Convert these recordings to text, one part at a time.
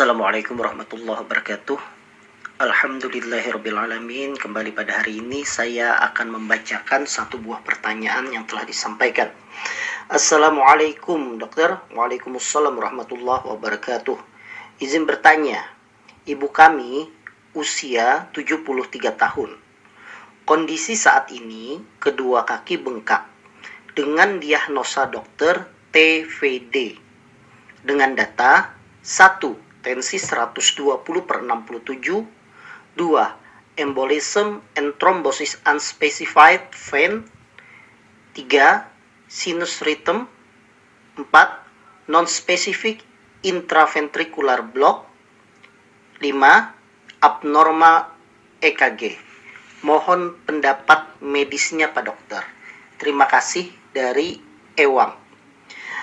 Assalamualaikum warahmatullahi wabarakatuh. Alhamdulillahirrabbilalamin Kembali pada hari ini saya akan membacakan satu buah pertanyaan yang telah disampaikan. Assalamualaikum dokter. Waalaikumsalam warahmatullahi wabarakatuh. Izin bertanya Ibu kami usia 73 tahun. Kondisi saat ini kedua kaki bengkak Dengan diagnosa dokter TVD Dengan data 1. Tensi 120 per 67 2. Embolism and thrombosis unspecified vein 3. Sinus rhythm 4. Non-specific intraventricular block 5. Abnormal EKG Mohon pendapat medisnya Pak Dokter Terima kasih dari Ewang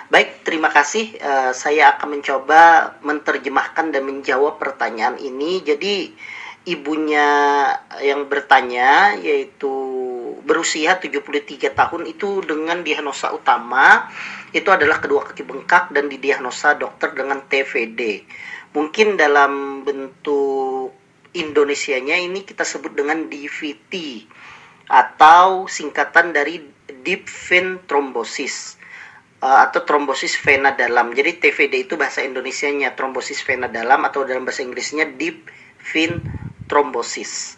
Baik, terima kasih. Uh, saya akan mencoba menerjemahkan dan menjawab pertanyaan ini. Jadi, ibunya yang bertanya yaitu berusia 73 tahun itu dengan diagnosa utama itu adalah kedua kaki bengkak dan didiagnosa dokter dengan TVD. Mungkin dalam bentuk Indonesianya ini kita sebut dengan DVT atau singkatan dari deep vein thrombosis uh, atau trombosis vena dalam. Jadi TVD itu bahasa Indonesianya trombosis vena dalam atau dalam bahasa Inggrisnya deep vein trombosis.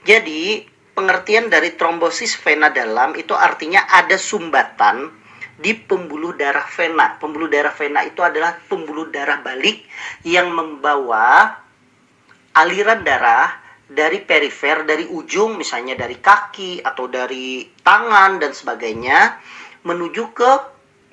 Jadi, pengertian dari trombosis vena dalam itu artinya ada sumbatan di pembuluh darah vena. Pembuluh darah vena itu adalah pembuluh darah balik yang membawa aliran darah dari perifer, dari ujung misalnya dari kaki atau dari tangan dan sebagainya menuju ke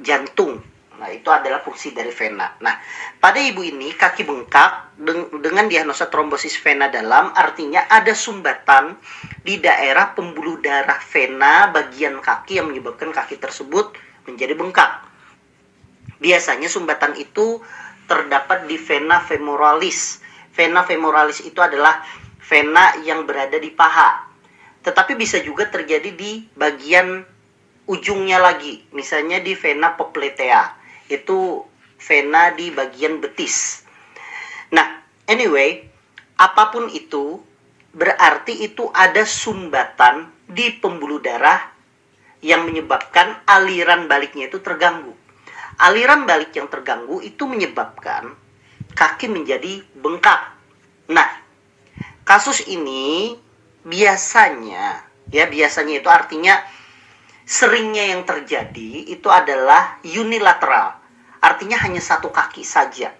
jantung Nah, itu adalah fungsi dari vena. Nah, pada ibu ini kaki bengkak dengan diagnosa trombosis vena dalam artinya ada sumbatan di daerah pembuluh darah vena bagian kaki yang menyebabkan kaki tersebut menjadi bengkak. Biasanya sumbatan itu terdapat di vena femoralis. Vena femoralis itu adalah vena yang berada di paha. Tetapi bisa juga terjadi di bagian ujungnya lagi, misalnya di vena popltea itu vena di bagian betis. Nah, anyway, apa pun itu berarti itu ada sumbatan di pembuluh darah yang menyebabkan aliran baliknya itu terganggu. Aliran balik yang terganggu itu menyebabkan kaki menjadi bengkak. Nah, kasus ini biasanya ya biasanya itu artinya seringnya yang terjadi itu adalah unilateral. Artinya hanya satu kaki saja.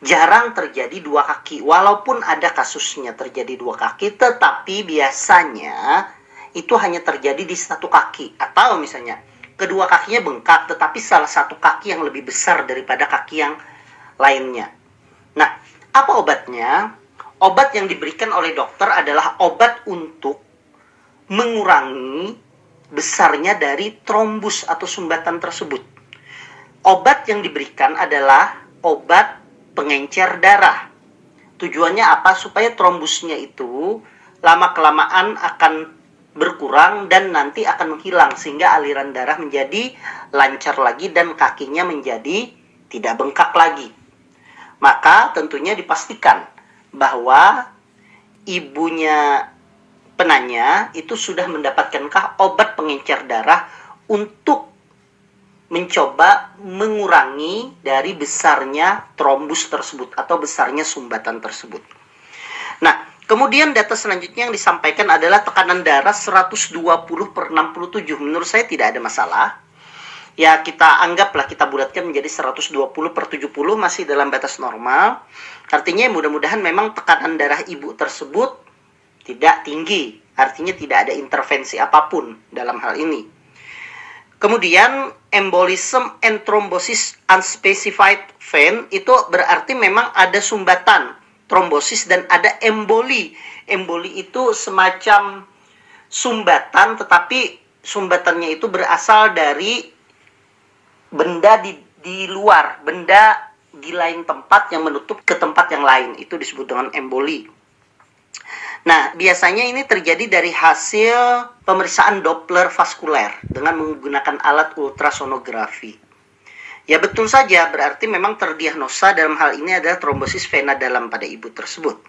Jarang terjadi dua kaki. Walaupun ada kasusnya terjadi dua kaki, tetapi biasanya itu hanya terjadi di satu kaki. Atau misalnya kedua kakinya bengkak, tetapi salah satu kaki yang lebih besar daripada kaki yang lainnya. Nah, apa obatnya? Obat yang diberikan oleh dokter adalah obat untuk mengurangi besarnya dari trombus atau sumbatan tersebut. Obat yang diberikan adalah obat pengencer darah. Tujuannya apa? Supaya trombusnya itu lama-kelamaan akan berkurang dan nanti akan menghilang sehingga aliran darah menjadi lancar lagi dan kakinya menjadi tidak bengkak lagi. Maka tentunya dipastikan bahwa ibunya penanya itu sudah mendapatkankah obat pengencer darah untuk mencoba mengurangi dari besarnya trombus tersebut atau besarnya sumbatan tersebut. Nah, kemudian data selanjutnya yang disampaikan adalah tekanan darah 120 per 67. Menurut saya tidak ada masalah. Ya, kita anggaplah kita bulatkan menjadi 120 per 70 masih dalam batas normal. Artinya mudah-mudahan memang tekanan darah ibu tersebut tidak tinggi, artinya tidak ada intervensi apa pun dalam hal ini. Kemudian embolism and thrombosis unspecified vein itu berarti memang ada sumbatan trombosis dan ada emboli. Emboli itu semacam sumbatan tetapi sumbatannya itu berasal dari benda di di luar, benda di lain tempat yang menutup ke tempat yang lain. Itu disebut dengan emboli. Nah, biasanya ini terjadi dari hasil pemeriksaan Doppler vaskuler dengan menggunakan alat ultrasonografi. Ya betul saja, berarti memang terdiagnosa dalam hal ini adalah trombosis vena dalam pada ibu tersebut.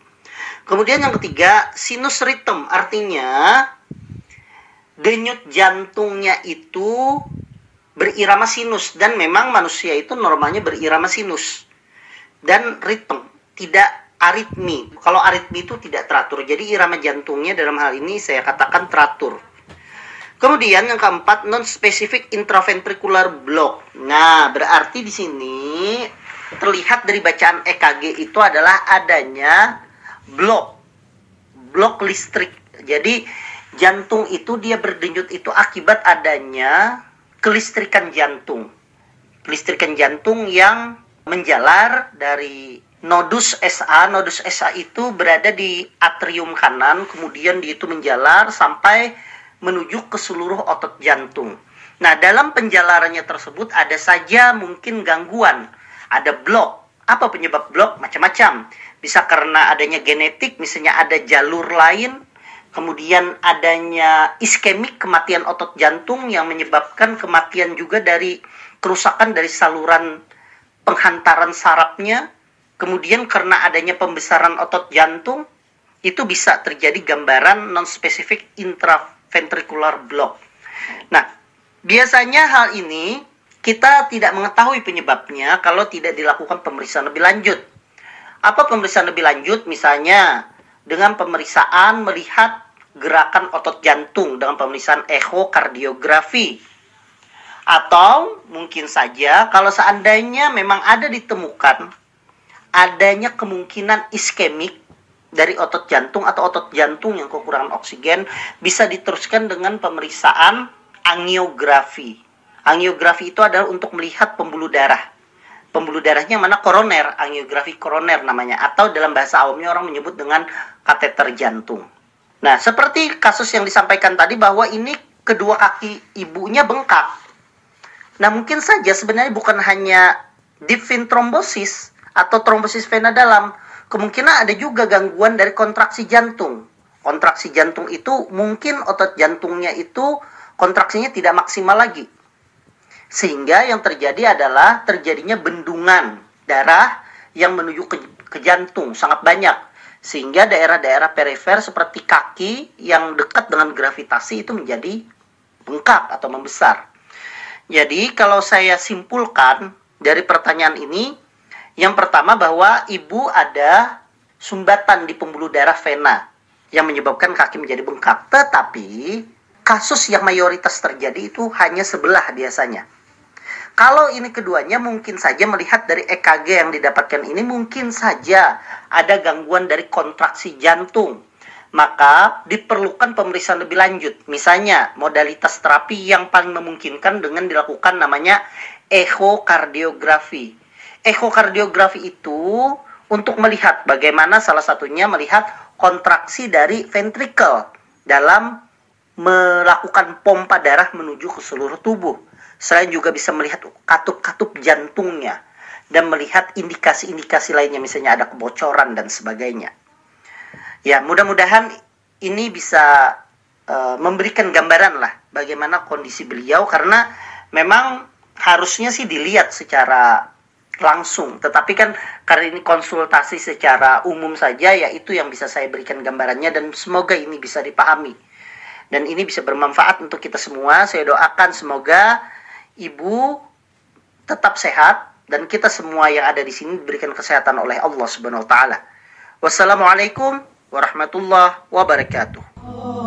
Kemudian yang ketiga, sinus rhythm artinya denyut jantungnya itu berirama sinus dan memang manusia itu normalnya berirama sinus dan ritme, tidak aritmi. Kalau aritmi itu tidak teratur. Jadi irama jantungnya dalam hal ini saya katakan teratur. Kemudian yang keempat non specific intraventricular block. Nah, berarti di sini terlihat dari bacaan EKG itu adalah adanya blok blok listrik. Jadi jantung itu dia berdenyut itu akibat adanya kelistrikan jantung. Kelistrikan jantung yang menjalar dari nodus SA. Nodus SA itu berada di atrium kanan, kemudian dia itu menjalar sampai menuju ke seluruh otot jantung. Nah, dalam penjalarannya tersebut ada saja mungkin gangguan, ada blok. Apa penyebab blok? Macam-macam. Bisa karena adanya genetik, misalnya ada jalur lain, kemudian adanya iskemik, kematian otot jantung yang menyebabkan kematian juga dari kerusakan dari saluran penghantaran sarafnya, kemudian karena adanya pembesaran otot jantung, itu bisa terjadi gambaran non-spesifik intra ventricular block. Nah, biasanya hal ini kita tidak mengetahui penyebabnya kalau tidak dilakukan pemeriksaan lebih lanjut. Apa pemeriksaan lebih lanjut? Misalnya dengan pemeriksaan melihat gerakan otot jantung dengan pemeriksaan echokardiografi. Atau mungkin saja kalau seandainya memang ada ditemukan adanya kemungkinan iskemik dari otot jantung atau otot jantung yang kekurangan oksigen bisa diteruskan dengan pemeriksaan angiografi. Angiografi itu adalah untuk melihat pembuluh darah. Pembuluh darahnya mana koroner, angiografi koroner namanya atau dalam bahasa awamnya orang menyebut dengan kateter jantung. Nah, seperti kasus yang disampaikan tadi bahwa ini kedua kaki ibunya bengkak. Nah, mungkin saja sebenarnya bukan hanya deep vein thrombosis atau trombosis vena dalam, kemungkinan ada juga gangguan dari kontraksi jantung. Kontraksi jantung itu mungkin otot jantungnya itu kontraksinya tidak maksimal lagi. Sehingga yang terjadi adalah terjadinya bendungan darah yang menuju ke, ke jantung sangat banyak. Sehingga daerah-daerah perifer seperti kaki yang dekat dengan gravitasi itu menjadi bengkak atau membesar. Jadi kalau saya simpulkan dari pertanyaan ini, yang pertama bahwa ibu ada sumbatan di pembuluh darah vena yang menyebabkan kaki menjadi bengkak. Tetapi kasus yang mayoritas terjadi itu hanya sebelah biasanya. Kalau ini keduanya mungkin saja melihat dari EKG yang didapatkan ini mungkin saja ada gangguan dari kontraksi jantung. Maka diperlukan pemeriksaan lebih lanjut. Misalnya modalitas terapi yang paling memungkinkan dengan dilakukan namanya echokardiografi Ekokardiografi itu untuk melihat bagaimana salah satunya melihat kontraksi dari ventricle dalam melakukan pompa darah menuju ke seluruh tubuh. Selain juga bisa melihat katup-katup jantungnya dan melihat indikasi-indikasi lainnya misalnya ada kebocoran dan sebagainya. Ya, mudah-mudahan ini bisa uh, memberikan gambaran lah bagaimana kondisi beliau karena memang harusnya sih dilihat secara langsung. Tetapi kan karena ini konsultasi secara umum saja ya itu yang bisa saya berikan gambarannya dan semoga ini bisa dipahami. Dan ini bisa bermanfaat untuk kita semua. Saya doakan semoga ibu tetap sehat dan kita semua yang ada di sini diberikan kesehatan oleh Allah Subhanahu wa taala. Wassalamualaikum warahmatullahi wabarakatuh.